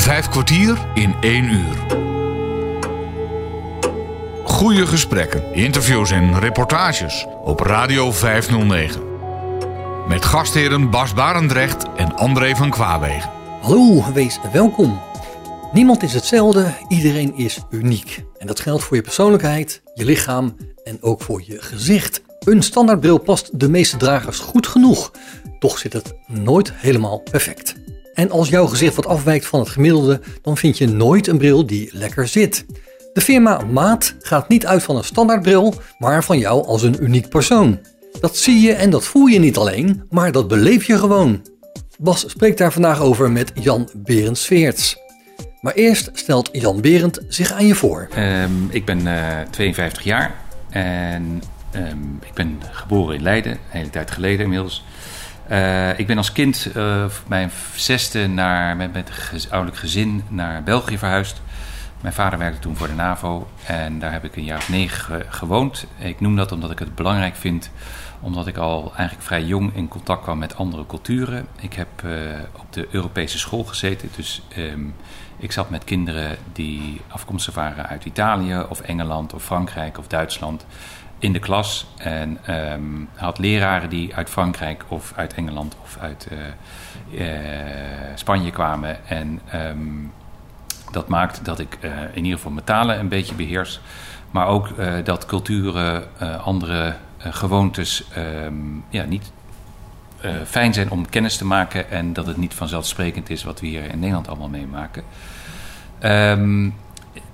Vijf kwartier in één uur. Goede gesprekken, interviews en reportages op Radio 509. Met gastheren Bas Barendrecht en André van Kwaabegen. Hallo, wees welkom. Niemand is hetzelfde, iedereen is uniek. En dat geldt voor je persoonlijkheid, je lichaam en ook voor je gezicht. Een standaardbril past de meeste dragers goed genoeg. Toch zit het nooit helemaal perfect. En als jouw gezicht wat afwijkt van het gemiddelde, dan vind je nooit een bril die lekker zit. De firma Maat gaat niet uit van een standaardbril, maar van jou als een uniek persoon. Dat zie je en dat voel je niet alleen, maar dat beleef je gewoon. Bas spreekt daar vandaag over met Jan Berends-Veerts. Maar eerst stelt Jan Berend zich aan je voor. Ehm, ik ben 52 jaar en ehm, ik ben geboren in Leiden, een hele tijd geleden inmiddels. Uh, ik ben als kind mijn zesde naar, met, met een ouderlijk gezin naar België verhuisd. Mijn vader werkte toen voor de NAVO en daar heb ik een jaar of negen gewoond. Ik noem dat omdat ik het belangrijk vind, omdat ik al eigenlijk vrij jong in contact kwam met andere culturen. Ik heb uh, op de Europese school gezeten, dus um, ik zat met kinderen die afkomstig waren uit Italië of Engeland of Frankrijk of Duitsland in de klas. En um, had leraren die uit Frankrijk of uit Engeland of uit uh, uh, Spanje kwamen. En um, dat maakt dat ik uh, in ieder geval mijn talen een beetje beheers. Maar ook dat culturen, andere gewoontes um, ja, niet fijn zijn om kennis te maken. En dat het niet vanzelfsprekend is wat we hier in Nederland allemaal meemaken.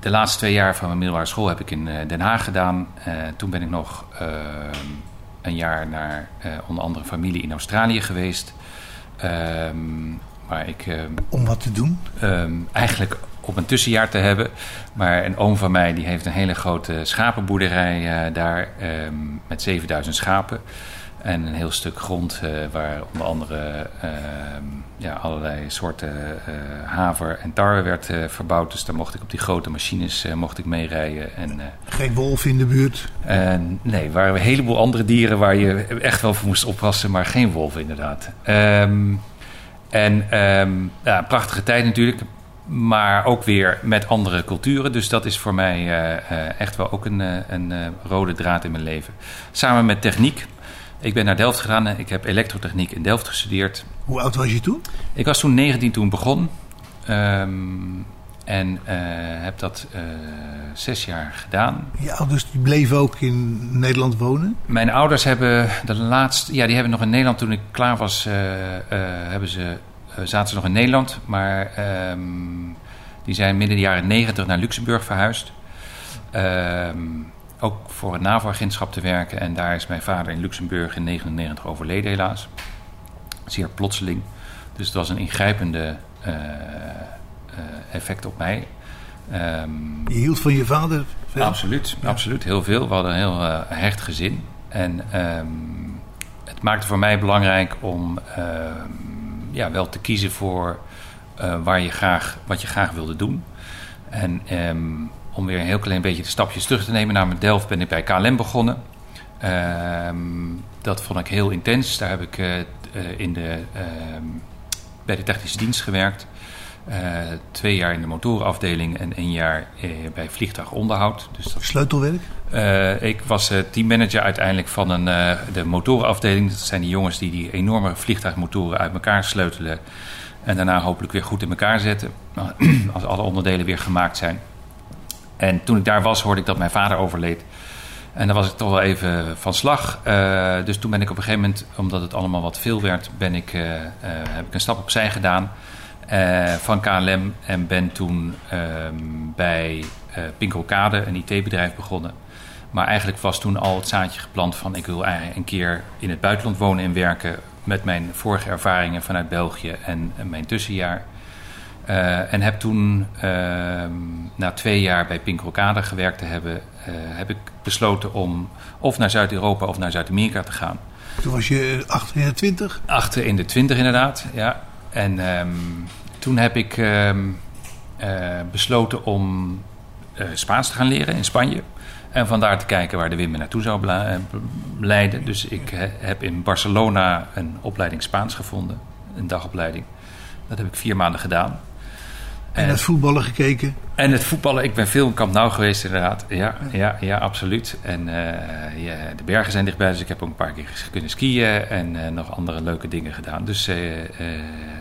De laatste twee jaar van mijn middelbare school heb ik in Den Haag gedaan. Uh, toen ben ik nog uh, een jaar naar uh, onder andere familie in Australië geweest. Um, waar ik, Om wat te doen? Eigenlijk op een tussenjaar te hebben. Maar een oom van mij die heeft een hele grote schapenboerderij daar met 7000 schapen. En een heel stuk grond uh, waar onder andere uh, ja, allerlei soorten uh, haver en tarwe werd verbouwd. Dus daar mocht ik op die grote machines mocht ik meerijden. En, Geen wolf in de buurt? nee, er waren een heleboel andere dieren waar je echt wel voor moest oppassen, maar geen wolven inderdaad. Um, en um, ja, een prachtige tijd natuurlijk. Maar ook weer met andere culturen. Dus dat is voor mij echt wel ook een, een rode draad in mijn leven. Samen met techniek. Ik ben naar Delft gegaan en ik heb elektrotechniek in Delft gestudeerd. Hoe oud was je toen? Ik was toen 19 toen begon. Um, en uh, heb dat uh, zes jaar gedaan. Je ouders die bleven ook in Nederland wonen? Mijn ouders hebben de laatste... Ja, die hebben nog in Nederland... Toen ik klaar was, uh, hebben ze, zaten ze nog in Nederland. Maar um, die zijn midden de jaren 90 naar Luxemburg verhuisd. Um, ook voor het NAVO-agentschap te werken. En daar is mijn vader in Luxemburg in 1999 overleden helaas. Zeer plotseling. Dus het was een ingrijpende uh, uh, effect op mij. Um, je hield van je vader? Veel? Absoluut, ja. absoluut. Heel veel. We hadden een heel uh, hecht gezin. En um, het maakte voor mij belangrijk om ja, wel te kiezen voor waar je graag, wat je graag wilde doen. En om weer een heel klein beetje de stapjes terug te nemen naar mijn Delft, ben ik bij KLM begonnen. Um, dat vond ik heel intens. Daar heb ik uh, in de, uh, bij de technische dienst gewerkt. Uh, twee jaar in de motorenafdeling en een jaar bij vliegtuigonderhoud. Dus dat, Sleutelwerk? ik was teammanager uiteindelijk van een, de motorenafdeling. Dat zijn die jongens die die enorme vliegtuigmotoren uit elkaar sleutelen. En daarna hopelijk weer goed in elkaar zetten. Als alle onderdelen weer gemaakt zijn. En toen ik daar was, hoorde ik dat mijn vader overleed. En daar was ik toch wel even van slag. Uh, dus toen ben ik op een gegeven moment, omdat het allemaal wat veel werd, ben ik, uh, uh, heb ik een stap opzij gedaan van KLM. En ben toen bij Pinkelkade, een IT-bedrijf, begonnen. Maar eigenlijk was toen al het zaadje geplant van ik wil een keer in het buitenland wonen en werken. Met mijn vorige ervaringen vanuit België en mijn tussenjaar. Uh, en heb toen, uh, na twee jaar bij Pinkrokade gewerkt te hebben, uh, heb ik besloten om of naar Zuid-Europa of naar Zuid-Amerika te gaan. Toen was je achter in de twintig? Achter in de twintig inderdaad, ja. En um, toen heb ik um, besloten om Spaans te gaan leren in Spanje. En vandaar te kijken waar de wind me naartoe zou leiden. Dus ik heb in Barcelona een opleiding Spaans gevonden, een dagopleiding. Dat heb ik vier maanden gedaan. En het voetballen gekeken? En het voetballen, ik ben veel in Kamp Nou geweest inderdaad. Ja, ja, ja absoluut. En uh, ja, de bergen zijn dichtbij, dus ik heb ook een paar keer kunnen skiën en uh, nog andere leuke dingen gedaan. Dus uh,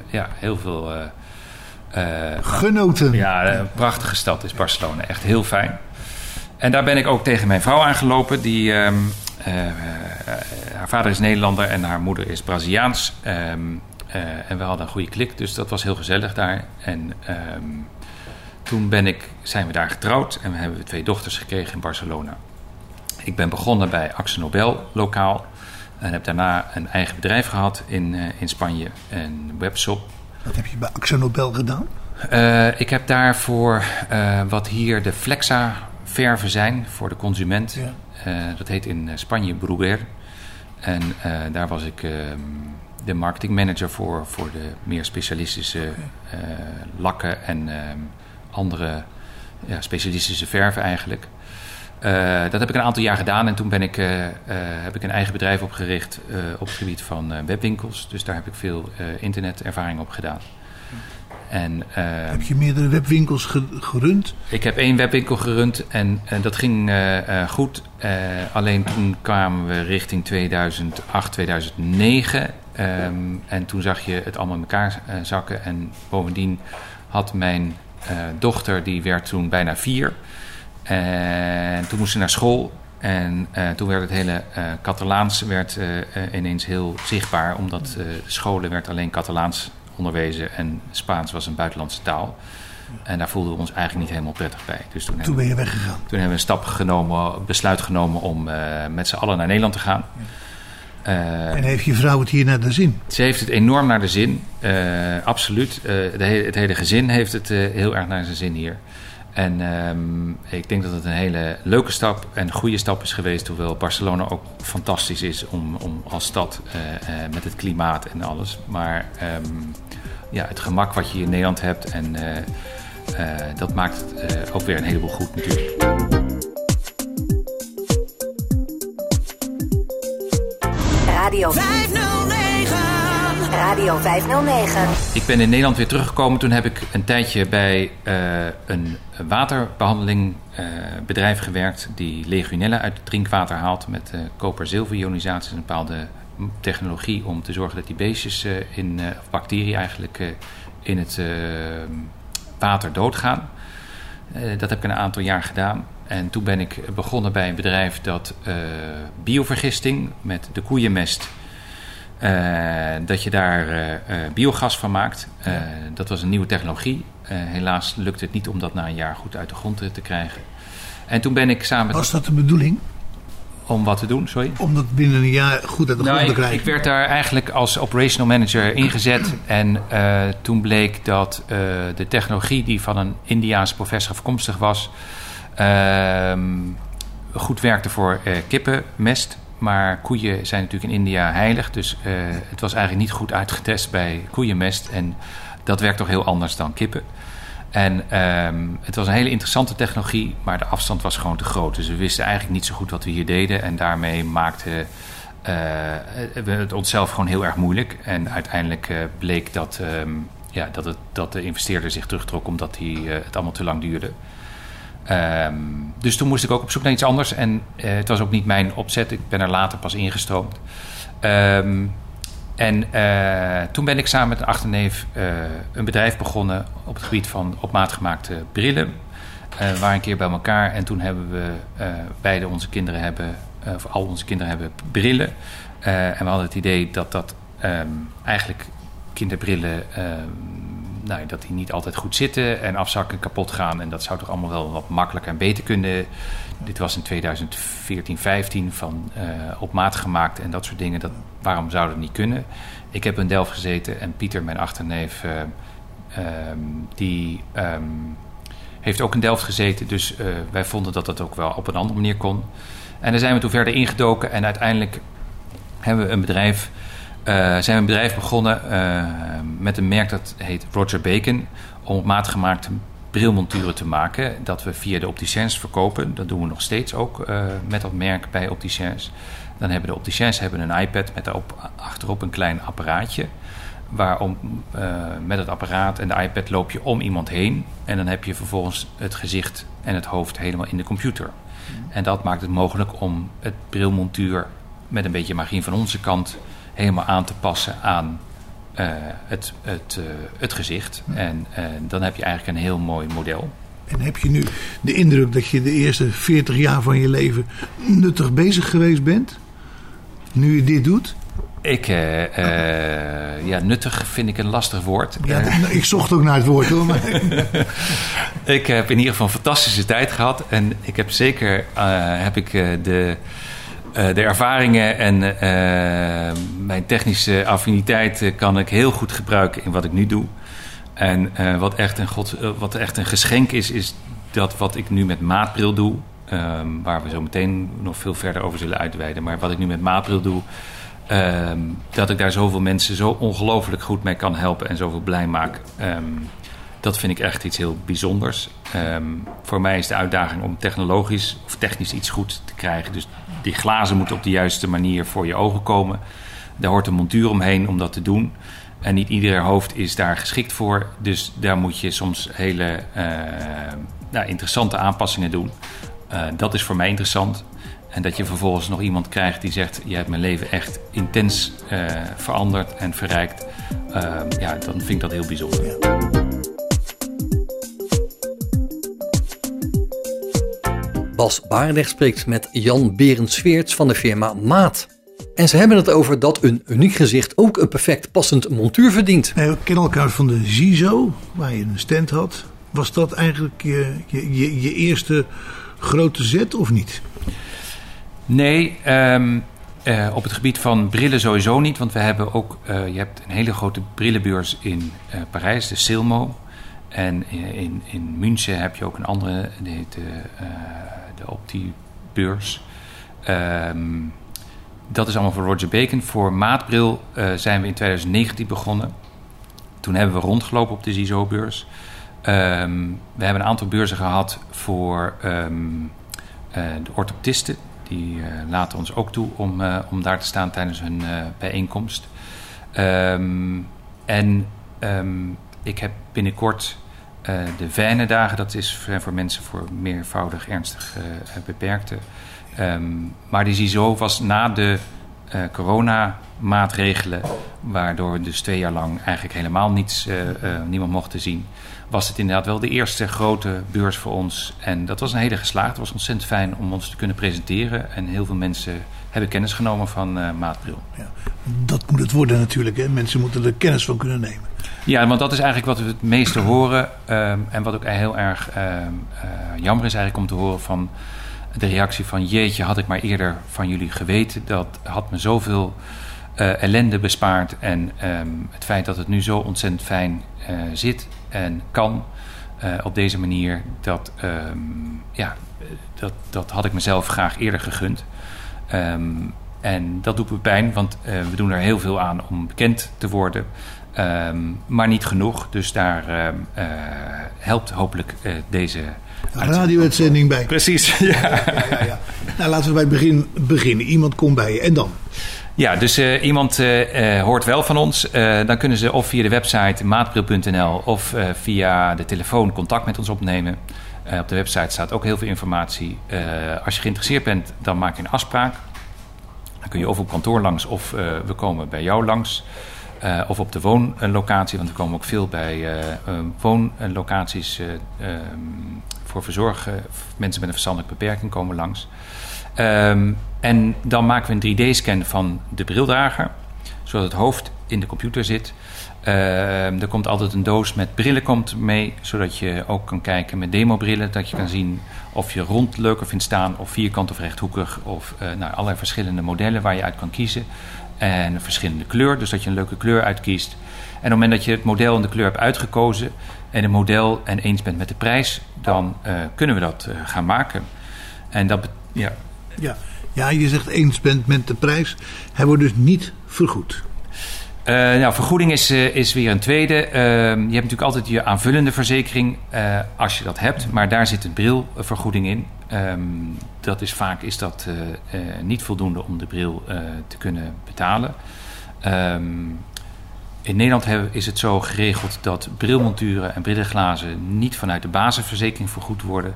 ja, heel veel... Genoten. Ja, een prachtige stad is Barcelona. Echt heel fijn. En daar ben ik ook tegen mijn vrouw aangelopen. Die, um, haar vader is Nederlander en haar moeder is Braziliaans. Um, en we hadden een goede klik, dus dat was heel gezellig daar. En um, toen ben ik, zijn we daar getrouwd en we hebben twee dochters gekregen in Barcelona. Ik ben begonnen bij Axel Nobel lokaal. En heb daarna een eigen bedrijf gehad in, uh, in Spanje, een webshop. Wat heb je bij Axel Nobel gedaan? Uh, ik heb daarvoor wat hier de Flexa verven zijn voor de consument. Ja. dat heet in Spanje Bruguer. En daar was ik ehm, de marketingmanager voor, voor de meer specialistische lakken en ehm, andere ja, specialistische verven eigenlijk. Uh, dat heb ik een aantal jaar gedaan en toen ben ik, heb ik een eigen bedrijf opgericht op het gebied van webwinkels. Dus daar heb ik veel internetervaring op gedaan. En, heb je meerdere webwinkels gerund? Ik heb één webwinkel gerund en, en dat ging goed. alleen toen kwamen we richting 2008, 2009. Um, en toen zag je het allemaal in elkaar zakken. En bovendien had mijn uh, dochter die werd toen bijna vier. En toen moest ze naar school. En uh, toen werd het hele Catalaans werd, ineens heel zichtbaar. Omdat de scholen werd alleen Catalaans onderwezen en Spaans was een buitenlandse taal. En daar voelden we ons eigenlijk niet helemaal prettig bij. Dus toen, toen ben je weggegaan? Toen hebben we een stap genomen, besluit genomen om met z'n allen naar Nederland te gaan. Ja. Uh, en heeft je vrouw het hier naar de zin? Ze heeft het enorm naar de zin, uh, absoluut. Uh, de het hele gezin heeft het heel erg naar zijn zin hier. En um, ik denk dat het een hele leuke stap en goede stap is geweest. Hoewel Barcelona ook fantastisch is om, om als stad met het klimaat en alles. Maar um, ja, het gemak wat je in Nederland hebt, en, dat maakt ook weer een heleboel goed natuurlijk. Radio 509. Radio 509. Ik ben in Nederland weer teruggekomen. Toen heb ik een tijdje bij uh, een waterbehandelingbedrijf uh, gewerkt... die legionella uit het drinkwater haalt met uh, koper-zilver-ionisatie. Een bepaalde technologie om te zorgen dat die beestjes, in, of bacteriën eigenlijk, in het water doodgaan. dat heb ik een aantal jaar gedaan. En toen ben ik begonnen bij een bedrijf dat uh, biovergisting met de koeienmest. Uh, dat je daar uh, biogas van maakt. Dat was een nieuwe technologie. helaas lukte het niet om dat na een jaar goed uit de grond te krijgen. En toen ben ik samen. Was dat de bedoeling? Om wat te doen, sorry? Om dat binnen een jaar goed uit de nou, grond te krijgen. Ik, ik, werd daar eigenlijk als operational manager ingezet. En toen bleek dat de technologie die van een Indiaanse professor afkomstig was goed werkte voor uh, kippenmest. Maar koeien zijn natuurlijk in India heilig. Dus uh, het was eigenlijk niet goed uitgetest bij koeienmest. En dat werkt toch heel anders dan kippen. En um, het was een hele interessante technologie, maar de afstand was gewoon te groot. Dus we wisten eigenlijk niet zo goed wat we hier deden. En daarmee maakte we het onszelf gewoon heel erg moeilijk. En uiteindelijk bleek dat, um, ja, dat, het, dat de investeerder zich terugtrok omdat hij, het allemaal te lang duurde. Um, dus toen moest ik ook op zoek naar iets anders. En uh, het was ook niet mijn opzet. Ik ben er later pas ingestroomd. Um, en uh, toen ben ik samen met een achterneef uh, een bedrijf begonnen op het gebied van op maat gemaakte brillen. We waren een keer bij elkaar en toen hebben we beide onze kinderen hebben, of al onze kinderen hebben brillen. en we hadden het idee dat dat um, eigenlijk kinderbrillen nou, dat die niet altijd goed zitten en afzakken, kapot gaan. En dat zou toch allemaal wel wat makkelijker en beter kunnen. Dit was in 2014, 15 van uh, op maat gemaakt en dat soort dingen. Dat, waarom zou dat niet kunnen? Ik heb in Delft gezeten en Pieter, mijn achterneef, uh, um, die um, heeft ook in Delft gezeten. Dus uh, wij vonden dat dat ook wel op een andere manier kon. En daar zijn we toen verder ingedoken en uiteindelijk hebben we een bedrijf zijn we een bedrijf begonnen uh, met een merk dat heet Roger Bacon. Om op maat gemaakte brilmonturen te maken. Dat we via de opticiens verkopen. Dat doen we nog steeds ook uh, met dat merk bij opticiens. Dan hebben de opticiens hebben een iPad met daarop achterop een klein apparaatje. waarom met het apparaat en de iPad loop je om iemand heen. En dan heb je vervolgens het gezicht en het hoofd helemaal in de computer. En dat maakt het mogelijk om het brilmontuur met een beetje magie van onze kant helemaal aan te passen aan het, het, het gezicht. En dan heb je eigenlijk een heel mooi model. En heb je nu de indruk dat je de eerste 40 jaar van je leven nuttig bezig geweest bent? Nu je dit doet? Ik, uh, uh, ja, nuttig vind ik een lastig woord. Ja, ik zocht ook naar het woord hoor. Maar... ik heb in ieder geval een fantastische tijd gehad. En ik heb zeker uh, heb ik, de, de ervaringen en mijn technische affiniteit kan ik heel goed gebruiken in wat ik nu doe. En wat, echt een God, wat echt een geschenk is, is dat wat ik nu met maatbril doe. Um, waar we zo meteen nog veel verder over zullen uitweiden. Maar wat ik nu met maatbril doe. Um, dat ik daar zoveel mensen zo ongelooflijk goed mee kan helpen en zoveel blij maak. Um, dat vind ik echt iets heel bijzonders. voor mij is de uitdaging om technologisch of technisch iets goed te krijgen. Dus die glazen moeten op de juiste manier voor je ogen komen. Daar hoort een montuur omheen om dat te doen. En niet ieder hoofd is daar geschikt voor. Dus daar moet je soms hele uh, nou, interessante aanpassingen doen. Uh, dat is voor mij interessant. En dat je vervolgens nog iemand krijgt die zegt: Je hebt mijn leven echt intens uh, veranderd en verrijkt. ja, dan vind ik dat heel bijzonder. Bas spreekt met Jan Berend van de firma Maat. En ze hebben het over dat een uniek gezicht ook een perfect passend montuur verdient. we kennen elkaar van de ZISO, waar je een stand had. Was dat eigenlijk je, je, je eerste grote zet of niet? Nee, um, uh, op het gebied van brillen sowieso niet. Want we hebben ook, uh, je hebt een hele grote brillenbeurs in uh, Parijs, de Silmo. En in, in München heb je ook een andere, die heet de, de Optibeurs. Um, dat is allemaal voor Roger Bacon. Voor maatbril uh, zijn we in 2019 begonnen. Toen hebben we rondgelopen op de ZISO-beurs. Um, we hebben een aantal beurzen gehad voor um, uh, de orthoptisten. Die laten ons ook toe om, om daar te staan tijdens hun bijeenkomst. En ik heb binnenkort de Wijnendagen. Dat is voor mensen voor meervoudig ernstig beperkte. Um, maar die ZISO was na de uh, coronamaatregelen, waardoor we dus twee jaar lang eigenlijk helemaal niets, uh, uh, niemand mochten zien, was het inderdaad wel de eerste grote beurs voor ons. En dat was een hele geslaagd. Het was ontzettend fijn om ons te kunnen presenteren. En heel veel mensen hebben kennis genomen van Maatbril. Ja, dat moet het worden natuurlijk. Hè? Mensen moeten er kennis van kunnen nemen. Ja, want dat is eigenlijk wat we het meeste horen. Um, en wat ook heel erg um, jammer is eigenlijk om te horen van de reactie van jeetje, had ik maar eerder van jullie geweten. Dat had me zoveel uh, ellende bespaard. En um, het feit dat het nu zo ontzettend fijn uh, zit en kan op deze manier, dat, ja, dat, dat had ik mezelf graag eerder gegund. En dat doet me pijn, want we doen er heel veel aan om bekend te worden. Um, maar niet genoeg. Dus daar uh, uh, helpt hopelijk uh, deze radio-uitzending bij. Precies, ja. ja, ja, ja nou, laten we bij het begin beginnen. Iemand komt bij je en dan? Ja, dus uh, iemand uh, hoort wel van ons. Uh, dan kunnen ze of via de website maatbril.nl of via de telefoon contact met ons opnemen. op de website staat ook heel veel informatie. als je geïnteresseerd bent, dan maak je een afspraak. Dan kun je of op kantoor langs of we komen bij jou langs. Uh, of op de woonlocatie, want we komen ook veel bij uh, uh, woonlocaties um, voor verzorgen. Mensen met een verstandelijke beperking komen langs. Um, en dan maken we een 3D-scan van de brildrager, zodat het hoofd in de computer zit. Er komt altijd een doos met brillen komt mee, zodat je ook kan kijken met demobrillen. Dat je kan zien of je rond leuker vindt staan, of vierkant of rechthoekig. Of nou, allerlei verschillende modellen waar je uit kan kiezen. En een verschillende kleur, dus dat je een leuke kleur uitkiest. En op het moment dat je het model en de kleur hebt uitgekozen en het model en eens bent met de prijs, dan uh, kunnen we dat uh, gaan maken. En dat, ja. ja. Ja, je zegt eens bent met de prijs. Hij wordt dus niet vergoed. Uh, nou, vergoeding is, is weer een tweede. Uh, je hebt natuurlijk altijd je aanvullende verzekering als je dat hebt, maar daar zit een brilvergoeding in. Um, dat is vaak is dat niet voldoende om de bril te kunnen betalen. Um, in Nederland hebben, is het zo geregeld dat brilmonturen en brillenglazen niet vanuit de basisverzekering vergoed worden,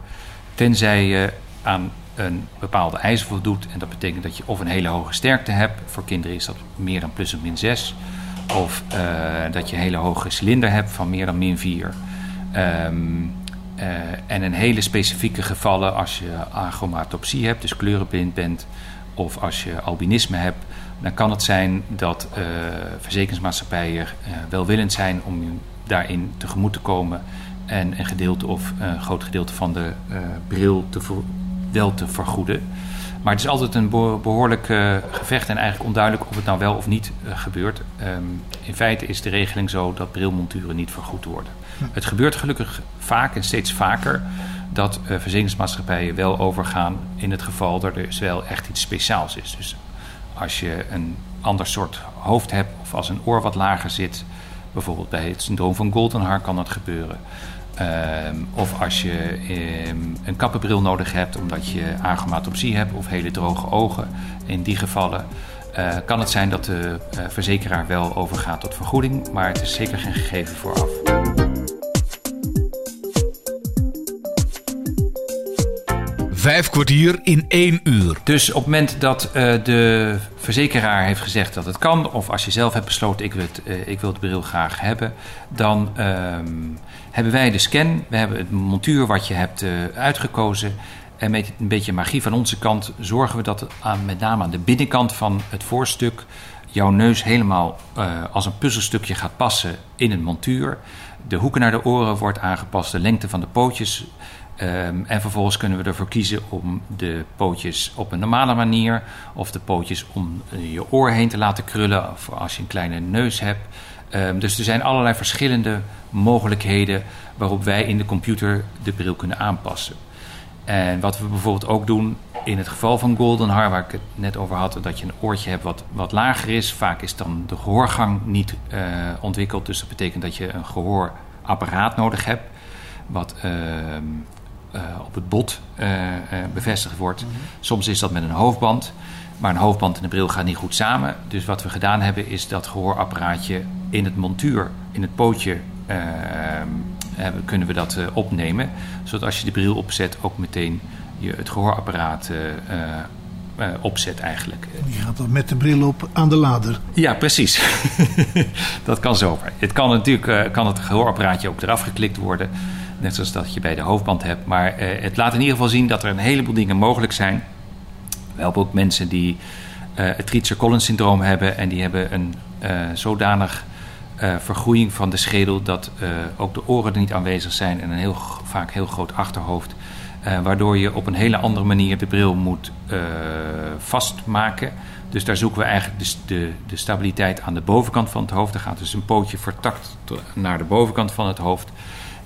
tenzij je aan een bepaalde eisen voldoet. En dat betekent dat je of een hele hoge sterkte hebt, voor kinderen is dat meer dan plus of min 6, of dat je een hele hoge cilinder hebt van meer dan min 4. Um, uh, en in hele specifieke gevallen, als je achromatopsie hebt, dus kleurenblind bent, of als je albinisme hebt, dan kan het zijn dat uh, verzekeringsmaatschappijen uh, welwillend zijn om daarin tegemoet te komen en een gedeelte of een groot gedeelte van de bril te wel te vergoeden. Maar het is altijd een behoorlijk gevecht en eigenlijk onduidelijk of het nou wel of niet gebeurt. Um, in feite is de regeling zo dat brilmonturen niet vergoed worden. Het gebeurt gelukkig vaak en steeds vaker dat verzekeringsmaatschappijen wel overgaan in het geval dat er dus wel echt iets speciaals is. Dus als je een ander soort hoofd hebt of als een oor wat lager zit, bijvoorbeeld bij het syndroom van Goldenhaar kan dat gebeuren. Um, of als je um, een kappenbril nodig hebt omdat je agomatopsie hebt of hele droge ogen. In die gevallen uh, kan het zijn dat de uh, verzekeraar wel overgaat tot vergoeding, maar het is zeker geen gegeven vooraf. Vijf kwartier in één uur. Dus op het moment dat uh, de verzekeraar heeft gezegd dat het kan, of als je zelf hebt besloten ik wil, het, uh, ik wil bril graag hebben, dan um, hebben wij de scan, we hebben het montuur wat je hebt uh, uitgekozen. En met een beetje magie van onze kant zorgen we dat aan, met name aan de binnenkant van het voorstuk jouw neus helemaal als een puzzelstukje gaat passen in het montuur. De hoeken naar de oren wordt aangepast, de lengte van de pootjes Um, en vervolgens kunnen we ervoor kiezen om de pootjes op een normale manier of de pootjes om je oor heen te laten krullen of als je een kleine neus hebt. Um, dus er zijn allerlei verschillende mogelijkheden waarop wij in de computer de bril kunnen aanpassen. En wat we bijvoorbeeld ook doen in het geval van Golden waar ik het net over had, dat je een oortje hebt wat, wat lager is. Vaak is dan de gehoorgang niet uh, ontwikkeld, dus dat betekent dat je een gehoorapparaat nodig hebt. Wat uh, uh, op het bot uh, uh, bevestigd wordt. Mm -hmm. Soms is dat met een hoofdband. Maar een hoofdband en een bril gaan niet goed samen. Dus wat we gedaan hebben is dat gehoorapparaatje in het montuur, in het pootje, hebben, kunnen we dat opnemen. Zodat als je de bril opzet ook meteen je het gehoorapparaat uh, opzet eigenlijk. Je gaat dan met de bril op aan de lader. Ja, precies. dat kan zomaar. Het kan natuurlijk kan het gehoorapparaatje ook eraf geklikt worden. Net zoals dat je bij de hoofdband hebt. Maar uh, het laat in ieder geval zien dat er een heleboel dingen mogelijk zijn. We helpen ook mensen die het Treacher-Collins syndroom hebben. En die hebben een zodanig vergroeiing van de schedel... dat ook de oren er niet aanwezig zijn en een heel, vaak heel groot achterhoofd. Uh, waardoor je op een hele andere manier de bril moet uh, vastmaken. Dus daar zoeken we eigenlijk de, de, de, stabiliteit aan de bovenkant van het hoofd. Er gaat dus een pootje vertakt naar de bovenkant van het hoofd.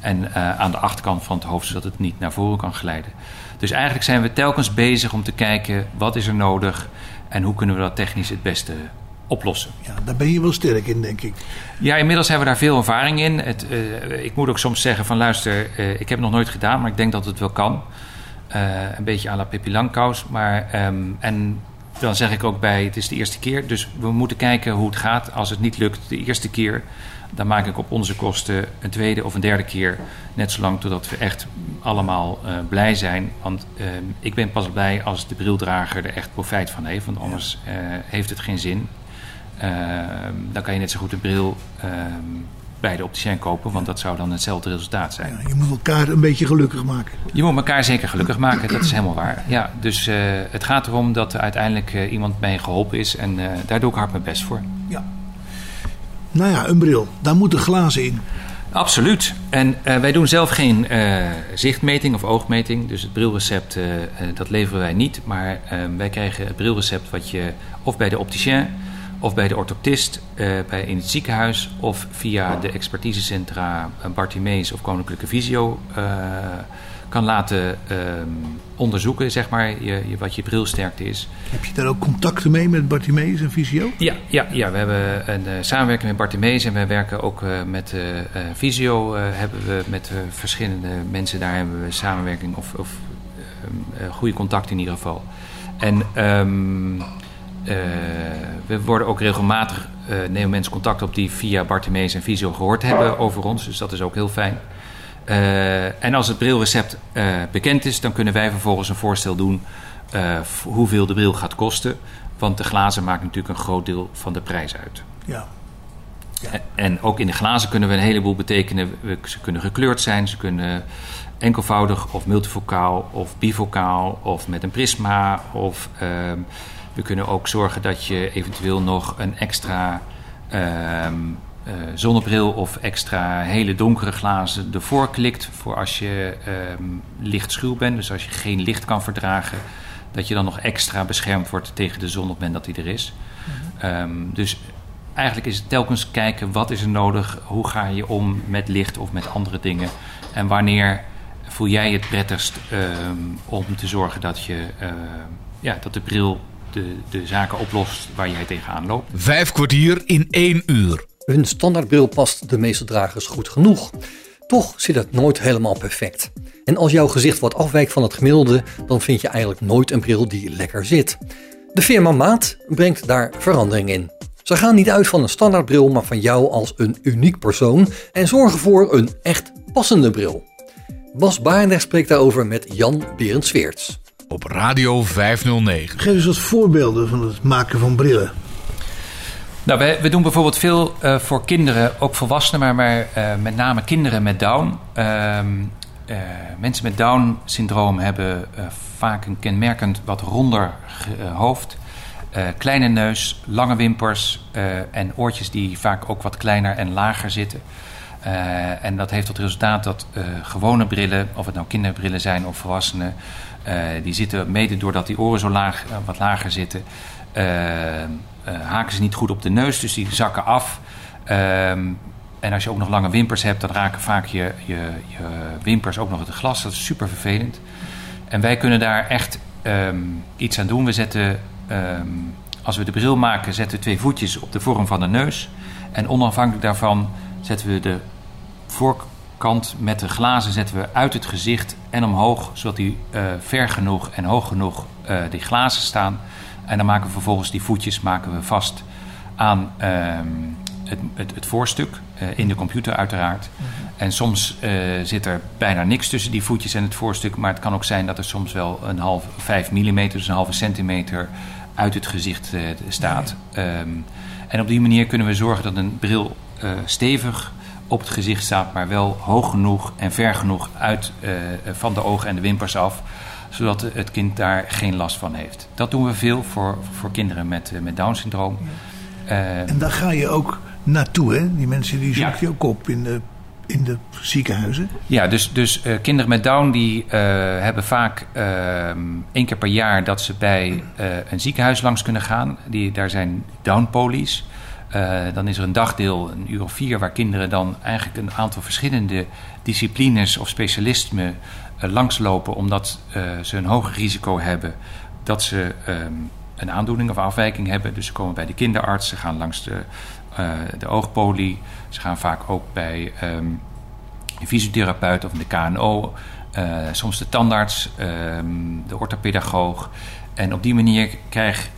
En uh, aan de achterkant van het hoofd, zodat het niet naar voren kan glijden. Dus eigenlijk zijn we telkens bezig om te kijken wat is er nodig en hoe kunnen we dat technisch het beste oplossen. Ja, daar ben je wel sterk in, denk ik. Ja, inmiddels hebben we daar veel ervaring in. Het, uh, ik moet ook soms zeggen van luister, uh, ik heb het nog nooit gedaan, maar ik denk dat het wel kan. Een beetje à la Pippi Langkous. Maar, um, en dan zeg ik ook bij, het is de eerste keer. Dus we moeten kijken hoe het gaat. Als het niet lukt de eerste keer, dan maak ik op onze kosten een tweede of een derde keer. Net zolang totdat we echt allemaal blij zijn. Want ik ben pas blij als de brildrager er echt profijt van heeft. Want anders heeft het geen zin. Dan kan je net zo goed een bril bij de opticien kopen, want dat zou dan hetzelfde resultaat zijn. Ja, je moet elkaar een beetje gelukkig maken. Je moet elkaar zeker gelukkig maken, dat is helemaal waar. Ja, dus uh, het gaat erom dat er uiteindelijk iemand mee geholpen is en daar doe ik hard mijn best voor. Ja. Nou ja, een bril, daar moeten glazen in. Absoluut. En wij doen zelf geen zichtmeting of oogmeting, dus het brilrecept dat leveren wij niet. Maar wij krijgen het brilrecept wat je of bij de opticien of bij de orthoptist bij, in het ziekenhuis of via de expertisecentra Bartimees of Koninklijke Visio kan laten uh, onderzoeken, zeg maar, je, je, wat je brilsterkte is. Heb je daar ook contacten mee met Bartimees en Visio? Ja, ja, ja we hebben een samenwerking met Bartimees en we werken ook met Visio. hebben we met verschillende mensen daar hebben we samenwerking of, of goede contact in ieder geval. En um, uh, we worden ook regelmatig nemen mensen contact op die via Bartimeus en Visio gehoord hebben over ons. Dus dat is ook heel fijn. En als het brilrecept bekend is, dan kunnen wij vervolgens een voorstel doen hoeveel de bril gaat kosten. Want de glazen maken natuurlijk een groot deel van de prijs uit. Ja. En ook in de glazen kunnen we een heleboel betekenen. Ze kunnen gekleurd zijn, ze kunnen enkelvoudig of multifocaal of bifocaal of met een prisma. Of ehm, we kunnen ook zorgen dat je eventueel nog een extra ehm, eh, zonnebril of extra hele donkere glazen ervoor klikt. Voor als je um, licht schuw bent, dus als je geen licht kan verdragen. Dat je dan nog extra beschermd wordt tegen de zon op het moment dat die er is. Mhm. dus eigenlijk is het telkens kijken wat is er nodig, hoe ga je om met licht of met andere dingen en wanneer voel jij het prettigst ehm, om te zorgen dat, je, uh, ja, dat de bril de, de zaken oplost waar jij tegenaan loopt. Vijf kwartier in één uur. Een standaardbril past de meeste dragers goed genoeg. Toch zit het nooit helemaal perfect. En als jouw gezicht wat afwijkt van het gemiddelde, dan vind je eigenlijk nooit een bril die lekker zit. De firma Maat brengt daar verandering in. Ze gaan niet uit van een standaardbril, maar van jou als een uniek persoon en zorgen voor een echt passende bril. Bas Barendrecht spreekt daarover met Jan Berend Sveerts. Op Radio 509. Geef eens wat voorbeelden van het maken van brillen. Nou, we, doen bijvoorbeeld veel uh, voor kinderen, ook volwassenen, maar, maar uh, met name kinderen met Down. Uh, mensen met Down-syndroom hebben vaak een kenmerkend wat ronder hoofd. kleine neus, lange wimpers en oortjes die vaak ook wat kleiner en lager zitten. En dat heeft tot resultaat dat gewone brillen, of het nou kinderbrillen zijn of volwassenen, die zitten mede doordat die oren zo laag, wat lager zitten, haken ze niet goed op de neus, dus die zakken af. Ehm, en als je ook nog lange wimpers hebt, dan raken vaak je, je, je wimpers ook nog het glas. Dat is super vervelend. En wij kunnen daar echt um, iets aan doen. We zetten, um, als we de bril maken, zetten we twee voetjes op de vorm van de neus. En onafhankelijk daarvan zetten we de voorkant met de glazen zetten we uit het gezicht en omhoog, zodat die uh, ver genoeg en hoog genoeg uh, die glazen staan. En dan maken we vervolgens die voetjes maken we vast aan uh, het, het, het, voorstuk, uh, in de computer uiteraard. Mm -hmm. En soms zit er bijna niks tussen die voetjes en het voorstuk, maar het kan ook zijn dat er soms wel een half, 5 mm, dus een halve centimeter uit het gezicht staat. Um, en op die manier kunnen we zorgen dat een bril stevig op het gezicht staat, maar wel hoog genoeg en ver genoeg uit uh, van de ogen en de wimpers af, zodat het kind daar geen last van heeft. Dat doen we veel voor, voor kinderen met, uh, met Down-syndroom. Uh, en daar ga je ook naartoe, hè? Die mensen die zoek je ook op in de, in de ziekenhuizen. Ja, dus, dus kinderen met Down die hebben vaak één keer per jaar dat ze bij een ziekenhuis langs kunnen gaan. Die, daar zijn Down-polies. Uh, dan is er een dagdeel, een uur of vier, waar kinderen dan eigenlijk een aantal verschillende disciplines of specialismen uh, langslopen, omdat uh, ze een hoger risico hebben dat ze um, een aandoening of afwijking hebben. Dus ze komen bij de kinderarts, ze gaan langs de, de oogpolie, ze gaan vaak ook bij um, een fysiotherapeut of de KNO, soms de tandarts, um, de orthopedagoog. En op die manier krijgt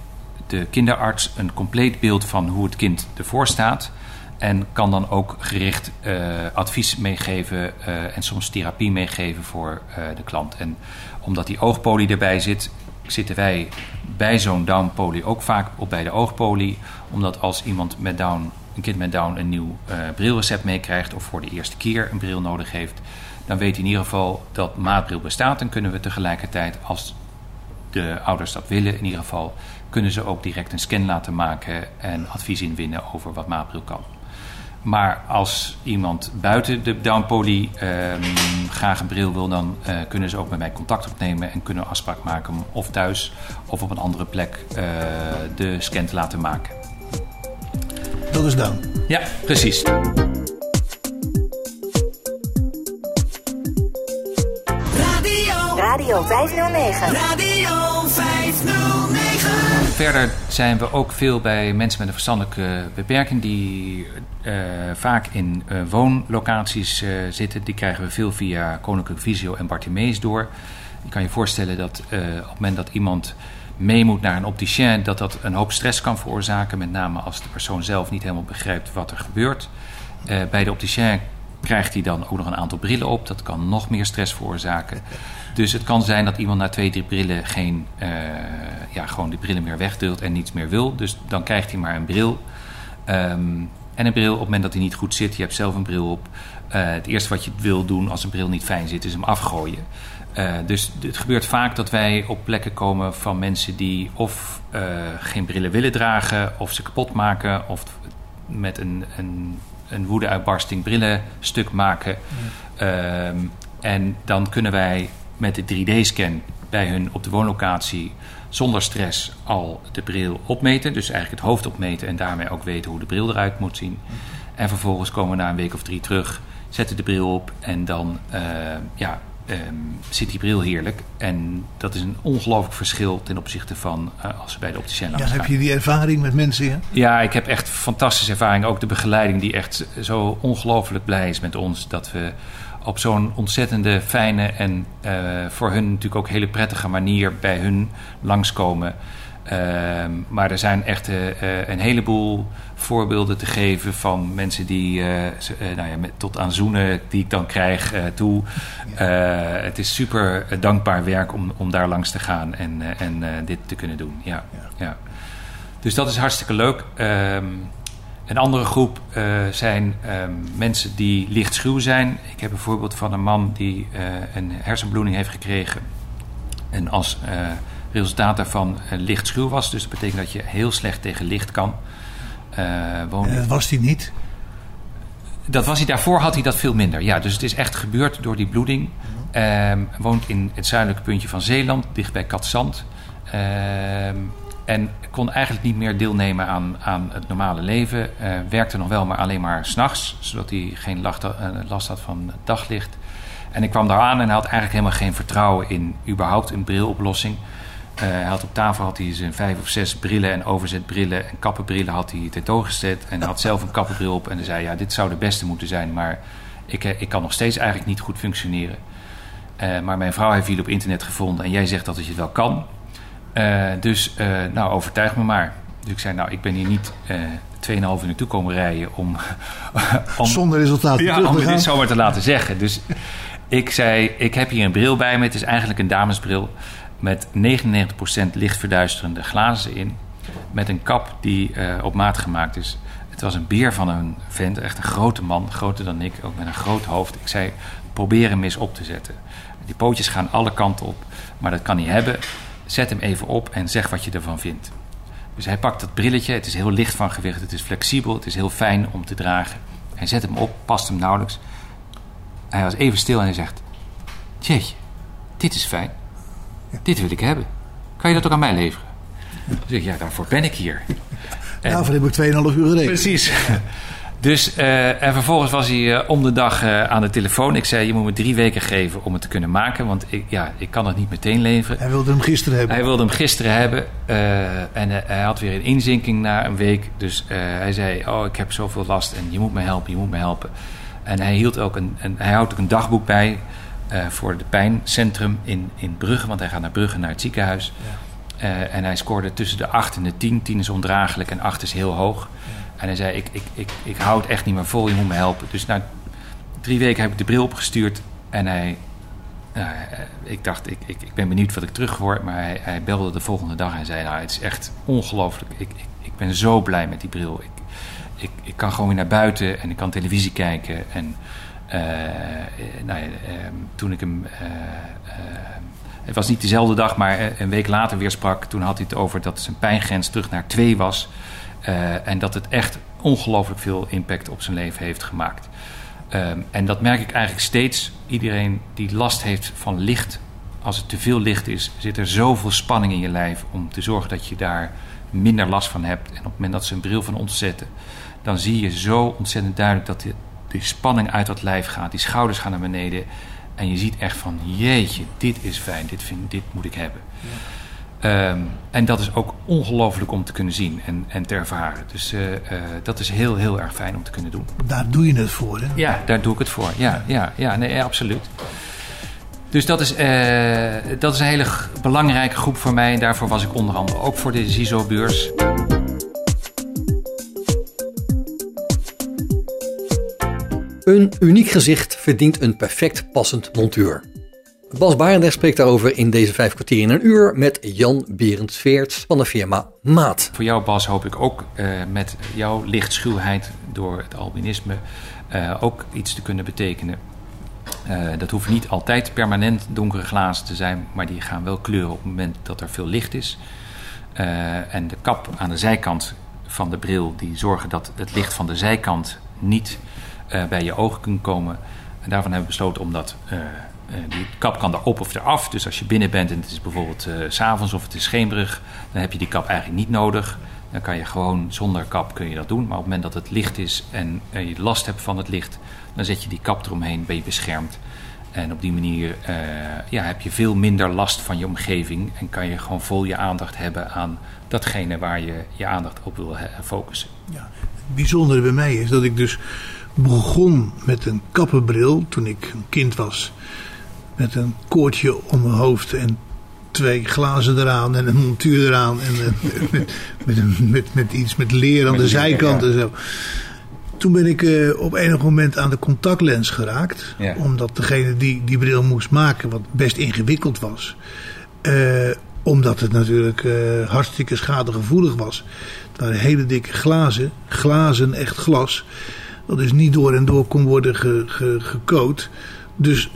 de kinderarts een compleet beeld van hoe het kind ervoor staat. En kan dan ook gericht uh, advies meegeven uh, en soms therapie meegeven voor uh, de klant. En omdat die oogpolie erbij zit, zitten wij bij zo'n downpolie ook vaak op bij de oogpolie. Omdat als iemand met down, een kind met down een nieuw brilrecept meekrijgt of voor de eerste keer een bril nodig heeft, dan weet hij in ieder geval dat maatbril bestaat. En kunnen we tegelijkertijd, als de ouders dat willen, in ieder geval kunnen ze ook direct een scan laten maken en advies inwinnen over wat maatbril kan. Maar als iemand buiten de downpoly um, graag een bril wil, dan uh, kunnen ze ook met mij contact opnemen en kunnen afspraak maken om of thuis of op een andere plek uh, de scan te laten maken. Dat is dan. Ja, precies. Radio. Radio 509. Radio 509. Verder zijn we ook veel bij mensen met een verstandelijke beperking die uh, vaak in uh, woonlocaties uh, zitten. Die krijgen we veel via Koninklijke Visio en Bartimees door. Je kan je voorstellen dat op het moment dat iemand mee moet naar een opticien, dat dat een hoop stress kan veroorzaken. Met name als de persoon zelf niet helemaal begrijpt wat er gebeurt. Eh, bij de opticien krijgt hij dan ook nog een aantal brillen op. Dat kan nog meer stress veroorzaken. Dus het kan zijn dat iemand na twee, drie brillen geen, eh, ja, gewoon die brillen meer wegdeelt en niets meer wil. Dus dan krijgt hij maar een bril. Ehm, en een bril op het moment dat hij niet goed zit, je hebt zelf een bril op. Uh, het eerste wat je wil doen als een bril niet fijn zit, is hem afgooien. Uh, dus het gebeurt vaak dat wij op plekken komen van mensen die of geen brillen willen dragen, of ze kapot maken, of met een, een, een woede-uitbarsting brillen stuk maken. Ja. Uh, en dan kunnen wij met de 3D-scan bij hun op de woonlocatie zonder stress al de bril opmeten. Dus eigenlijk het hoofd opmeten en daarmee ook weten hoe de bril eruit moet zien. En vervolgens komen we na een week of drie terug, zetten de bril op en dan uh, ja, um, zit die bril heerlijk. En dat is een ongelooflijk verschil ten opzichte van uh, als we bij de opticien langs Ja, gaan. heb je die ervaring met mensen? Ja? Ja, ik heb echt fantastische ervaring. Ook de begeleiding die echt zo ongelooflijk blij is met ons. Dat we op zo'n ontzettende fijne en uh, voor hun natuurlijk ook hele prettige manier bij hun langskomen. Uh, maar er zijn echt uh, een heleboel voorbeelden te geven van mensen die, uh, nou ja, met, tot aan zoenen die ik dan krijg toe. Het is super dankbaar werk om, om daar langs te gaan en, en dit te kunnen doen. Ja, ja. ja. Dus dat is hartstikke leuk. Um, een andere groep zijn um, mensen die lichtschuw zijn. Ik heb een voorbeeld van een man die een hersenbloeding heeft gekregen. En als resultaat daarvan uh, lichtschuw was. Dus dat betekent dat je heel slecht tegen licht kan. Uh, wonen. dat was hij niet? Dat was hij, daarvoor had hij dat veel minder. Ja, dus het is echt gebeurd door die bloeding. Uh, woont in het zuidelijke puntje van Zeeland, dicht bij Katzand. en kon eigenlijk niet meer deelnemen aan, aan het normale leven. Werkte nog wel, maar alleen maar s'nachts. Zodat hij geen last had van daglicht. En ik kwam daar aan en had eigenlijk helemaal geen vertrouwen in überhaupt een briloplossing. Uh, hij had op tafel had hij zijn vijf of zes brillen en overzetbrillen en kappenbrillen had hij tentoongezet. En hij had zelf een kappenbril op en hij zei, ja, dit zou de beste moeten zijn, maar ik, ik kan nog steeds eigenlijk niet goed functioneren. Uh, maar mijn vrouw heeft jullie op internet gevonden en jij zegt dat het je wel kan. Uh, dus, nou, overtuig me maar. Dus ik zei, nou, ik ben hier niet 2,5 uur naartoe komen rijden om... om Zonder resultaat Ja, om dit zomaar te laten zeggen. Dus ik zei, ik heb hier een bril bij me. Het is eigenlijk een damesbril met 99% lichtverduisterende glazen in. Met een kap die uh, op maat gemaakt is. Het was een beer van een vent, echt een grote man, groter dan ik, ook met een groot hoofd. Ik zei, probeer hem eens op te zetten. Die pootjes gaan alle kanten op, maar dat kan hij hebben. Zet hem even op en zeg wat je ervan vindt. Dus hij pakt dat brilletje, het is heel licht van gewicht, het is flexibel, het is heel fijn om te dragen. Hij zet hem op, past hem nauwelijks. Hij was even stil en hij zegt, jeetje, dit is fijn. Dit wil ik hebben. Kan je dat ook aan mij leveren? Dan zeg ik, ja, daarvoor ben ik hier. En, daarvoor heb ik 2,5 uur gereden. Precies. Dus, uh, en vervolgens was hij uh, om de dag uh, aan de telefoon. Ik zei, je moet me drie weken geven om het te kunnen maken. Want ik, ja, ik kan het niet meteen leveren. Hij wilde hem gisteren hebben. Hij wilde hem gisteren hebben. en hij had weer een inzinking na een week. Dus hij zei, oh, ik heb zoveel last en je moet me helpen, je moet me helpen. En hij, hield ook een, een, hij houdt ook een dagboek bij... Uh, voor het pijncentrum in, in Brugge, want hij gaat naar Brugge naar het ziekenhuis. Ja. Uh, en hij scoorde tussen de 8 en de 10. 10 is ondraaglijk en 8 is heel hoog. Ja. En hij zei: ik, ik, ik, ik hou het echt niet meer vol, je moet me helpen. Dus na drie weken heb ik de bril opgestuurd en hij. Uh, ik dacht, ik, ik, ik ben benieuwd wat ik terug hoor. Maar hij, hij belde de volgende dag en zei: Nou, het is echt ongelooflijk. Ik, ik, ik ben zo blij met die bril. Ik, ik, ik kan gewoon weer naar buiten en ik kan televisie kijken. En nou ja, uh, toen ik hem. Uh, het was niet dezelfde dag, maar een week later weer sprak. Toen had hij het over dat zijn pijngrens terug naar 2 was. en dat het echt ongelooflijk veel impact op zijn leven heeft gemaakt. Um, en dat merk ik eigenlijk steeds. Iedereen die last heeft van licht. Als het te veel licht is, zit er zoveel spanning in je lijf. om te zorgen dat je daar minder last van hebt. En op het moment dat ze een bril van ontzetten. dan zie je zo ontzettend duidelijk dat dit die spanning uit dat lijf gaat. Die schouders gaan naar beneden. En je ziet echt van, jeetje, dit is fijn. Dit, vind, dit moet ik hebben. Ja. Um, en dat is ook ongelooflijk om te kunnen zien en, en te ervaren. Dus uh, uh, dat is heel, heel erg fijn om te kunnen doen. Daar doe je het voor, hè? Ja, daar doe ik het voor. Ja, ja, ja, nee, absoluut. Dus dat is, eh, dat is een hele belangrijke groep voor mij. En daarvoor was ik onder andere ook voor de CISO-beurs. Een uniek gezicht verdient een perfect passend montuur. Bas Barendrecht spreekt daarover in deze vijf kwartier in een uur met Jan Berends Veerts van de firma Maat. Voor jou, Bas, hoop ik ook eh, met jouw lichtschuwheid door het albinisme eh, ook iets te kunnen betekenen. Eh, dat hoeft niet altijd permanent donkere glazen te zijn, maar die gaan wel kleuren op het moment dat er veel licht is. En de kap aan de zijkant van de bril, die zorgen dat het licht van de zijkant niet bij je ogen kan komen. En daarvan hebben we besloten om dat. eh, eh, die kap kan erop of eraf. Dus als je binnen bent en het is bijvoorbeeld eh, s s'avonds of het is schemerig, dan heb je die kap eigenlijk niet nodig. Dan kan je gewoon zonder kap kun je dat doen. Maar op het moment dat het licht is en eh, je last hebt van het licht, dan zet je die kap eromheen, ben je beschermd. En op die manier eh, ja, heb je veel minder last van je omgeving en kan je gewoon vol je aandacht hebben aan datgene waar je je aandacht op wil eh, focussen. Ja. Het bijzondere bij mij is dat ik dus begon met een kappenbril toen ik een kind was. Met een koordje om mijn hoofd en twee glazen eraan en een montuur eraan. En met, met, met, met iets met leer aan de zijkant en zo. Toen ben ik eh, op enig moment aan de contactlens geraakt. Ja. Omdat degene die die bril moest maken, wat best ingewikkeld was. eh, omdat het natuurlijk eh, hartstikke schadegevoelig was. Het waren hele dikke glazen. Glazen, echt glas. Dat dus niet door en door kon worden ge, ge- gecoat. Dus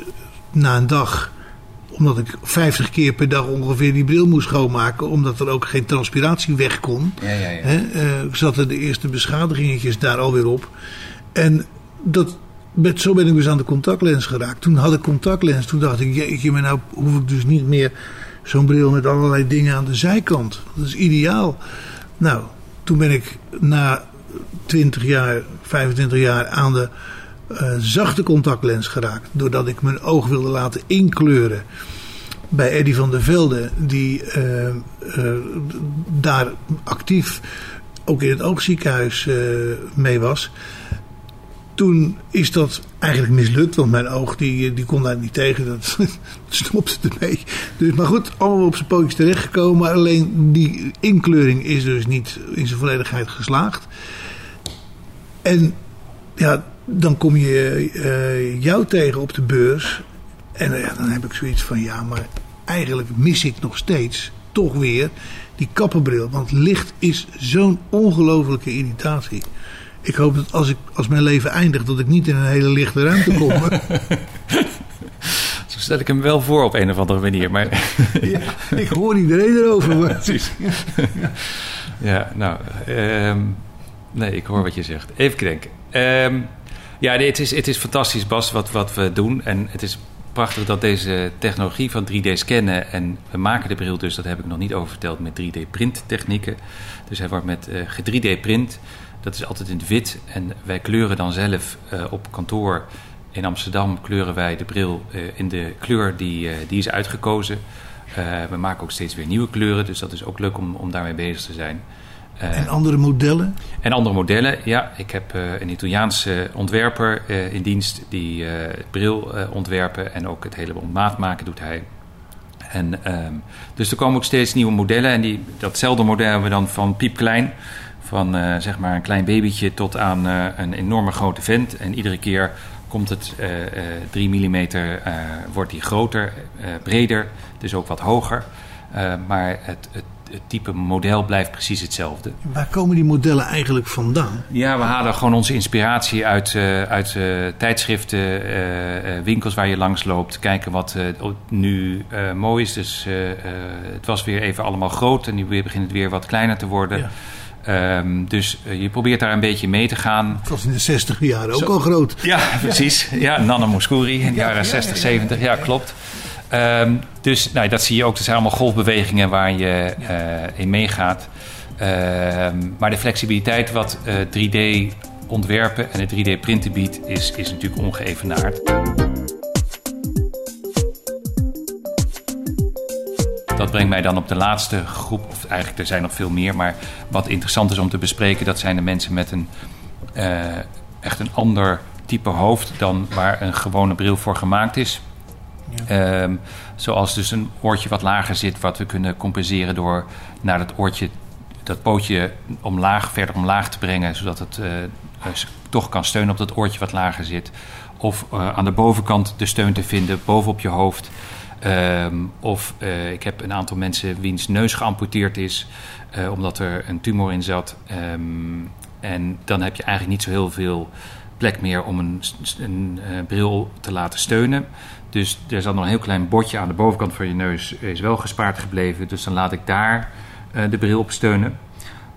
na een dag, omdat ik 50 keer per dag ongeveer die bril moest schoonmaken. Omdat er ook geen transpiratie weg kon. Ja, ja, ja. Hè, eh, zaten de eerste beschadigingetjes daar alweer op. En dat, met, zo ben ik dus aan de contactlens geraakt. Toen had ik contactlens. Toen dacht ik, jeetje, maar nou hoef ik dus niet meer zo'n bril met allerlei dingen aan de zijkant. Dat is ideaal. Nou, toen ben ik na 20 jaar, 25 jaar aan de eh, zachte contactlens geraakt. Doordat ik mijn oog wilde laten inkleuren bij Eddy van der Velde, die eh, eh, daar actief ook in het oogziekenhuis mee was. Toen is dat eigenlijk mislukt, want mijn oog die, die kon daar niet tegen. Dat stopte ermee. Dus, maar goed, allemaal op zijn pootjes terechtgekomen. Alleen die inkleuring is dus niet in zijn volledigheid geslaagd. En ja, dan kom je eh, jou tegen op de beurs. En eh, ja, dan heb ik zoiets van, ja, maar eigenlijk mis ik nog steeds toch weer die kappenbril. Want licht is zo'n ongelofelijke irritatie. Ik hoop dat als, ik, als mijn leven eindigt, dat ik niet in een hele lichte ruimte kom. Zo stel ik hem wel voor op een of andere manier. Maar ja, ik hoor iedereen erover. Maar... Precies. ja, nou, ehm, nee, ik hoor wat je zegt. Even denken. Ehm, ja, het, is, het is fantastisch, Bas, wat, wat we doen. En het is prachtig dat deze technologie van 3D scannen... en we maken de bril dus, dat heb ik nog niet over verteld... met 3D-print technieken. Dus hij wordt met eh 3D-print. Dat is altijd in het wit. En wij kleuren dan zelf eh, op kantoor... In Amsterdam kleuren wij de bril eh, in de kleur die, die is uitgekozen. Uh, we maken ook steeds weer nieuwe kleuren, dus dat is ook leuk om, om daarmee bezig te zijn. Uh, en andere modellen? En andere modellen, ja. Ik heb uh, een Italiaanse ontwerper uh, in dienst die bril ontwerpen en ook het hele maat maken doet hij. En, um, dus er komen ook steeds nieuwe modellen en die, datzelfde model hebben we dan van piepklein. Van zeg maar een klein babytje tot aan een enorme grote vent. En iedere keer komt het uh, uh, 3 mm, wordt die groter, breder, dus ook wat hoger. Maar het, het, het, type model blijft precies hetzelfde. Waar komen die modellen eigenlijk vandaan? Ja, we halen gewoon onze inspiratie uit, uh, uit uh, tijdschriften, uh, winkels waar je langs loopt. Kijken wat nu mooi is. Dus het was weer even allemaal groot en nu begint het weer wat kleiner te worden. Ja. Um, dus je probeert daar een beetje mee te gaan. Het was in de 60 jaren ook Zo, al groot. Ja, precies. Ja, Nana Mouskouri in de jaren ja, 60, ja, 70. Ja, klopt. Um, dus nou, dat zie je ook. Dat zijn allemaal golfbewegingen waar je uh, in meegaat. Um, maar de flexibiliteit wat uh, 3D ontwerpen en het 3D printen biedt, is, is natuurlijk ongeëvenaard. Dat brengt mij dan op de laatste groep, of eigenlijk er zijn nog veel meer, maar wat interessant is om te bespreken, dat zijn de mensen met een uh, echt een ander type hoofd dan waar een gewone bril voor gemaakt is. Ehm, zoals dus een oortje wat lager zit, wat we kunnen compenseren door naar dat oortje, dat pootje omlaag, verder omlaag te brengen, zodat het eh, toch kan steunen op dat oortje wat lager zit. Of eh, aan de bovenkant de steun te vinden, bovenop je hoofd. Ehm, of eh, ik heb een aantal mensen wiens neus geamputeerd is, omdat er een tumor in zat. Ehm, en dan heb je eigenlijk niet zo heel veel plek meer om een, een eh, bril te laten steunen. Dus er zat nog een heel klein bordje aan de bovenkant van je neus, is wel gespaard gebleven. Dus dan laat ik daar eh, de bril op steunen.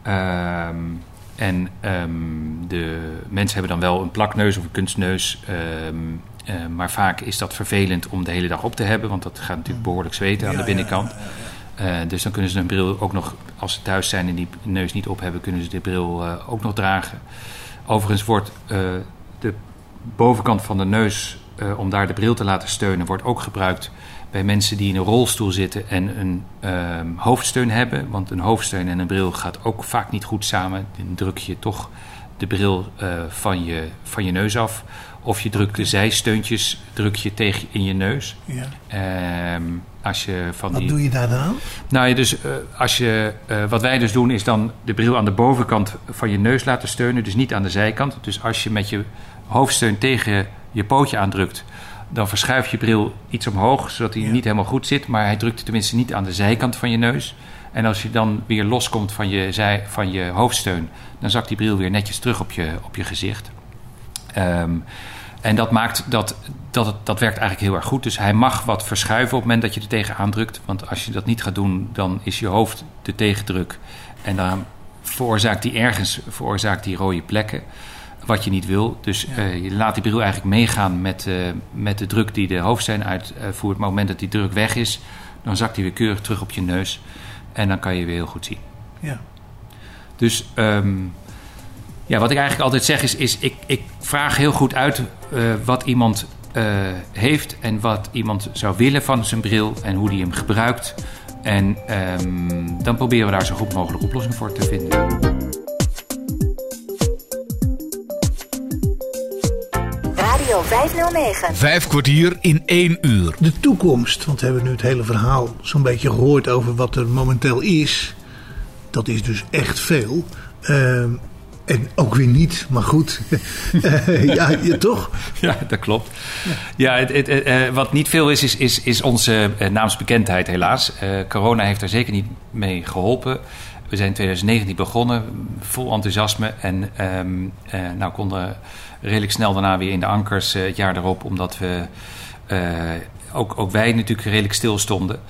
Ehm, en ehm, de mensen hebben dan wel een plakneus of een kunstneus. ehm, eh, maar vaak is dat vervelend om de hele dag op te hebben, want dat gaat natuurlijk behoorlijk zweten aan de binnenkant. Eh, dus dan kunnen ze een bril ook nog, als ze thuis zijn en die neus niet op hebben, kunnen ze de bril ook nog dragen. Overigens wordt de bovenkant van de neus, eh, om daar de bril te laten steunen, wordt ook gebruikt bij mensen die in een rolstoel zitten en een ehm, hoofdsteun hebben. Want een hoofdsteun en een bril gaat ook vaak niet goed samen. Dan druk je toch de bril eh, van, je, van je neus af. Of je drukt de zijsteuntjes druk je tegen in je neus. Ja. Ehm, als je van Wat die... doe je daar dan? Nou, ja, dus, eh, als je, wat wij dus doen is dan de bril aan de bovenkant van je neus laten steunen, dus niet aan de zijkant. Dus als je met je hoofdsteun tegen je pootje aandrukt, dan verschuift je bril iets omhoog, zodat hij Ja. niet helemaal goed zit, maar hij drukt tenminste niet aan de zijkant van je neus. En als je dan weer loskomt van je, zij, van je hoofdsteun, dan zakt die bril weer netjes terug op je, op je gezicht. Ehm, en dat maakt dat, dat het, dat werkt eigenlijk heel erg goed. Dus hij mag wat verschuiven op het moment dat je er tegen aandrukt. Want als je dat niet gaat doen, dan is je hoofd de tegendruk. En dan veroorzaakt die ergens veroorzaakt die rode plekken. Wat je niet wil. Dus eh, je laat die bril eigenlijk meegaan met, eh, met de druk die de hoofdsteun uitvoert. Maar op het moment dat die druk weg is, dan zakt die weer keurig terug op je neus. En dan kan je weer heel goed zien. Ja. Dus ehm, ja, wat ik eigenlijk altijd zeg is, is ik, ik vraag heel goed uit eh, wat iemand heeft en wat iemand zou willen van zijn bril en hoe die hem gebruikt. En ehm, dan proberen we daar zo goed mogelijk oplossing voor te vinden. Radio 509. Vijf kwartier in één uur. De toekomst, want we hebben nu het hele verhaal zo'n beetje gehoord over wat er momenteel is. Dat is dus echt veel. Ehm, en ook weer niet, maar goed. Eh, ja, ja, toch? Ja, dat klopt. Ja, het, het, eh, wat niet veel is, is, is, is onze eh, naamsbekendheid helaas. Eh, corona heeft er zeker niet mee geholpen. We zijn in 2019 begonnen, vol enthousiasme. En ehm, eh, nou konden redelijk snel daarna weer in de ankers eh, het jaar erop, omdat we eh, ook, ook wij natuurlijk redelijk stil stonden.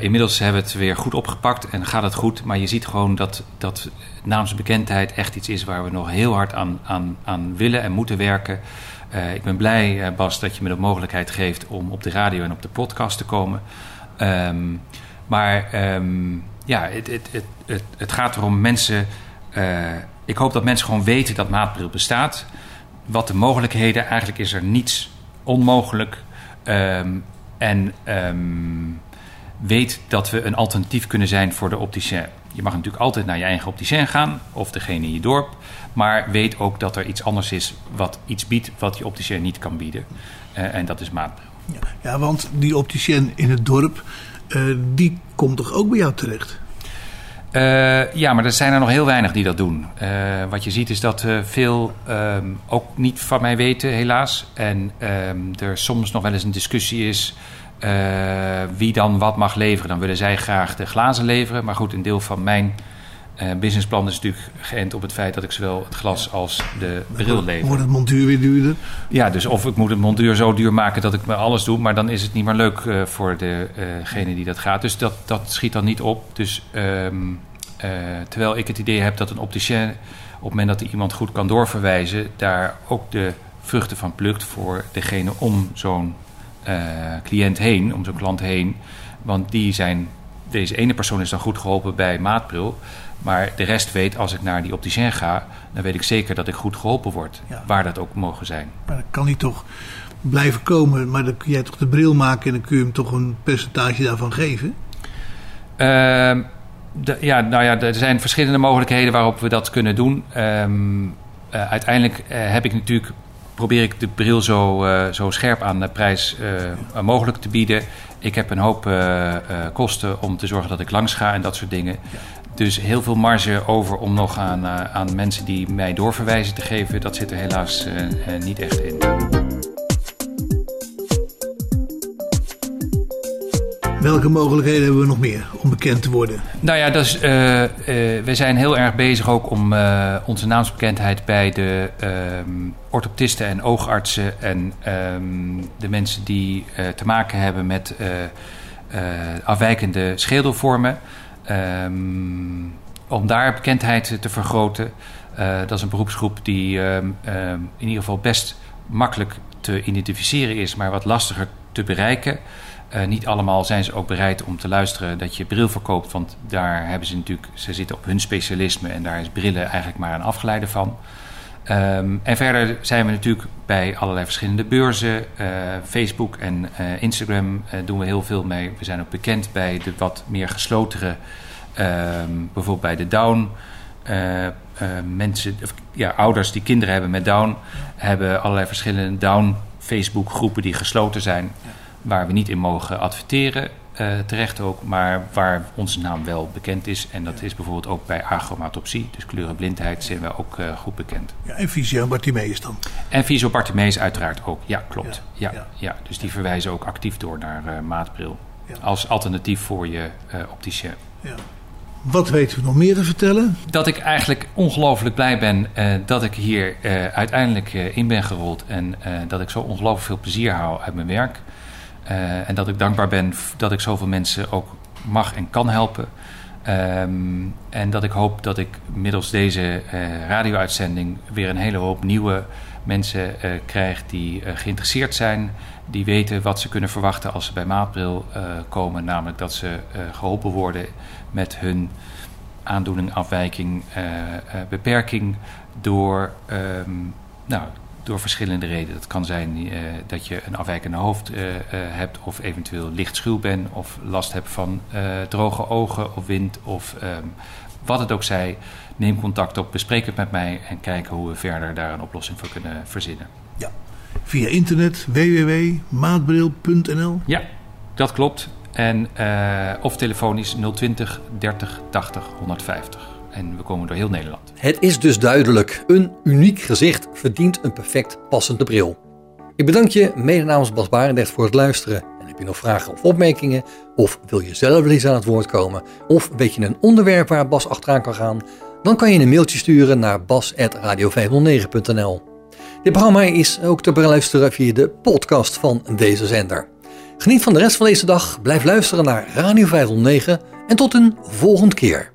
Inmiddels hebben we het weer goed opgepakt en gaat het goed. Maar je ziet gewoon dat, dat naamsbekendheid echt iets is waar we nog heel hard aan, aan, aan willen en moeten werken. Ik ben blij, Bas, dat je me de mogelijkheid geeft om op de radio en op de podcast te komen. Ehm, maar ehm, ja, het, het, het, het, gaat erom mensen. eh, ik hoop dat mensen gewoon weten dat maatbril bestaat. Wat de mogelijkheden, eigenlijk is er niets onmogelijk. Ehm, en ehm, weet dat we een alternatief kunnen zijn voor de opticien. Je mag natuurlijk altijd naar je eigen opticien gaan of degene in je dorp. Maar weet ook dat er iets anders is wat iets biedt wat je opticien niet kan bieden. Eh, en dat is maatbril. Ja, want die opticien in het dorp, die komt toch ook bij jou terecht? Eh, ja, maar er zijn er nog heel weinig die dat doen. Eh, wat je ziet is dat eh, veel ehm, ook niet van mij weten, helaas. En ehm, er soms nog wel eens een discussie is eh, wie dan wat mag leveren. Dan willen zij graag de glazen leveren. Maar goed, een deel van mijn eh, businessplan is natuurlijk geënt op het feit dat ik zowel het glas als de bril lever. Wordt het montuur weer duurder? Ja, dus of ik moet het montuur zo duur maken dat ik me alles doe, maar dan is het niet meer leuk eh, voor degene die dat gaat. Dus dat, dat schiet dan niet op. Dus ehm, eh, terwijl ik het idee heb dat een opticien, op het moment dat hij iemand goed kan doorverwijzen, daar ook de vruchten van plukt voor degene om zo'n eh, cliënt heen, om zo'n klant heen. Want die zijn, deze ene persoon is dan goed geholpen bij maatbril. Maar de rest weet, als ik naar die opticien ga, dan weet ik zeker dat ik goed geholpen word. Ja. Waar dat ook mogen zijn. Maar dan kan hij toch blijven komen, maar dan kun jij toch de bril maken en dan kun je hem toch een percentage daarvan geven? Ehm, de- ja, nou ja, er zijn verschillende mogelijkheden waarop we dat kunnen doen. Ehm, eh, uiteindelijk eh, heb ik natuurlijk probeer ik de bril zo, eh, zo scherp aan de prijs mogelijk te bieden. Ik heb een hoop kosten om te zorgen dat ik langs ga en dat soort dingen. Dus heel veel marge over om nog aan, eh, aan mensen die mij doorverwijzen te geven. Dat zit er helaas eh, eh, niet echt in. Welke mogelijkheden hebben we nog meer om bekend te worden? Nou ja, dus, eh, eh, we zijn heel erg bezig ook om onze naamsbekendheid bij de ehm, orthoptisten en oogartsen en ehm, de mensen die te maken hebben met afwijkende schedelvormen. Ehm, om daar bekendheid te vergroten. Eh, dat is een beroepsgroep die ehm, ehm, in ieder geval best makkelijk te identificeren is, maar wat lastiger te bereiken. Eh, niet allemaal zijn ze ook bereid om te luisteren dat je bril verkoopt, want daar hebben ze natuurlijk, ze zitten op hun specialisme en daar is brillen eigenlijk maar een afgeleide van. Ehm, en verder zijn we natuurlijk bij allerlei verschillende beurzen. eh, Facebook en eh, Instagram eh, doen we heel veel mee. We zijn ook bekend bij de wat meer geslotere, ehm, bijvoorbeeld bij de Down. mensen, of, ja, ouders die kinderen hebben met Down, hebben allerlei verschillende Down Facebook groepen die gesloten zijn, waar we niet in mogen adverteren. Eh, terecht ook, maar waar onze naam wel bekend is. En dat is bijvoorbeeld ook bij agromatopsie, dus kleurenblindheid, zijn we ook eh, goed bekend. Ja, en Visio Bartimeus dan. En Viso Bartimeus uiteraard ook. Ja, klopt. Ja, Ja, ja. ja. dus die verwijzen ook actief door naar eh, maatbril. Als alternatief voor je opticien. Ja. Wat weten we nog meer te vertellen? Dat ik eigenlijk ongelooflijk blij ben dat ik hier uiteindelijk in ben gerold. En dat ik zo ongelooflijk veel plezier haal uit mijn werk. Eh, en dat ik dankbaar ben dat ik zoveel mensen ook mag en kan helpen. Ehm, en dat ik hoop dat ik middels deze eh, radio-uitzending weer een hele hoop nieuwe mensen eh, krijg die geïnteresseerd zijn. Die weten wat ze kunnen verwachten als ze bij Maatbril komen. Namelijk dat ze eh, geholpen worden met hun aandoening, afwijking, beperking door, ehm, nou, door verschillende redenen. Dat kan zijn eh, dat je een afwijkende hoofd eh, eh, hebt of eventueel lichtschuw bent of last hebt van droge ogen of wind of ehm, wat het ook zij. Neem contact op, bespreek het met mij en kijken hoe we verder daar een oplossing voor kunnen verzinnen. Ja. Via internet www.maatbril.nl Ja, dat klopt. En, of telefonisch 020 30 80 150. En we komen door heel Nederland. Het is dus duidelijk, een uniek gezicht verdient een perfect passende bril. Ik bedank je mede namens Bas Barendrecht voor het luisteren. En heb je nog vragen of opmerkingen? Of wil je zelf eens aan het woord komen? Of weet je een onderwerp waar Bas achteraan kan gaan? Dan kan je een mailtje sturen naar bas.radio509.nl Dit programma is ook te beluisteren via de podcast van deze zender. Geniet van de rest van deze dag, blijf luisteren naar Radio 509 en tot een volgende keer.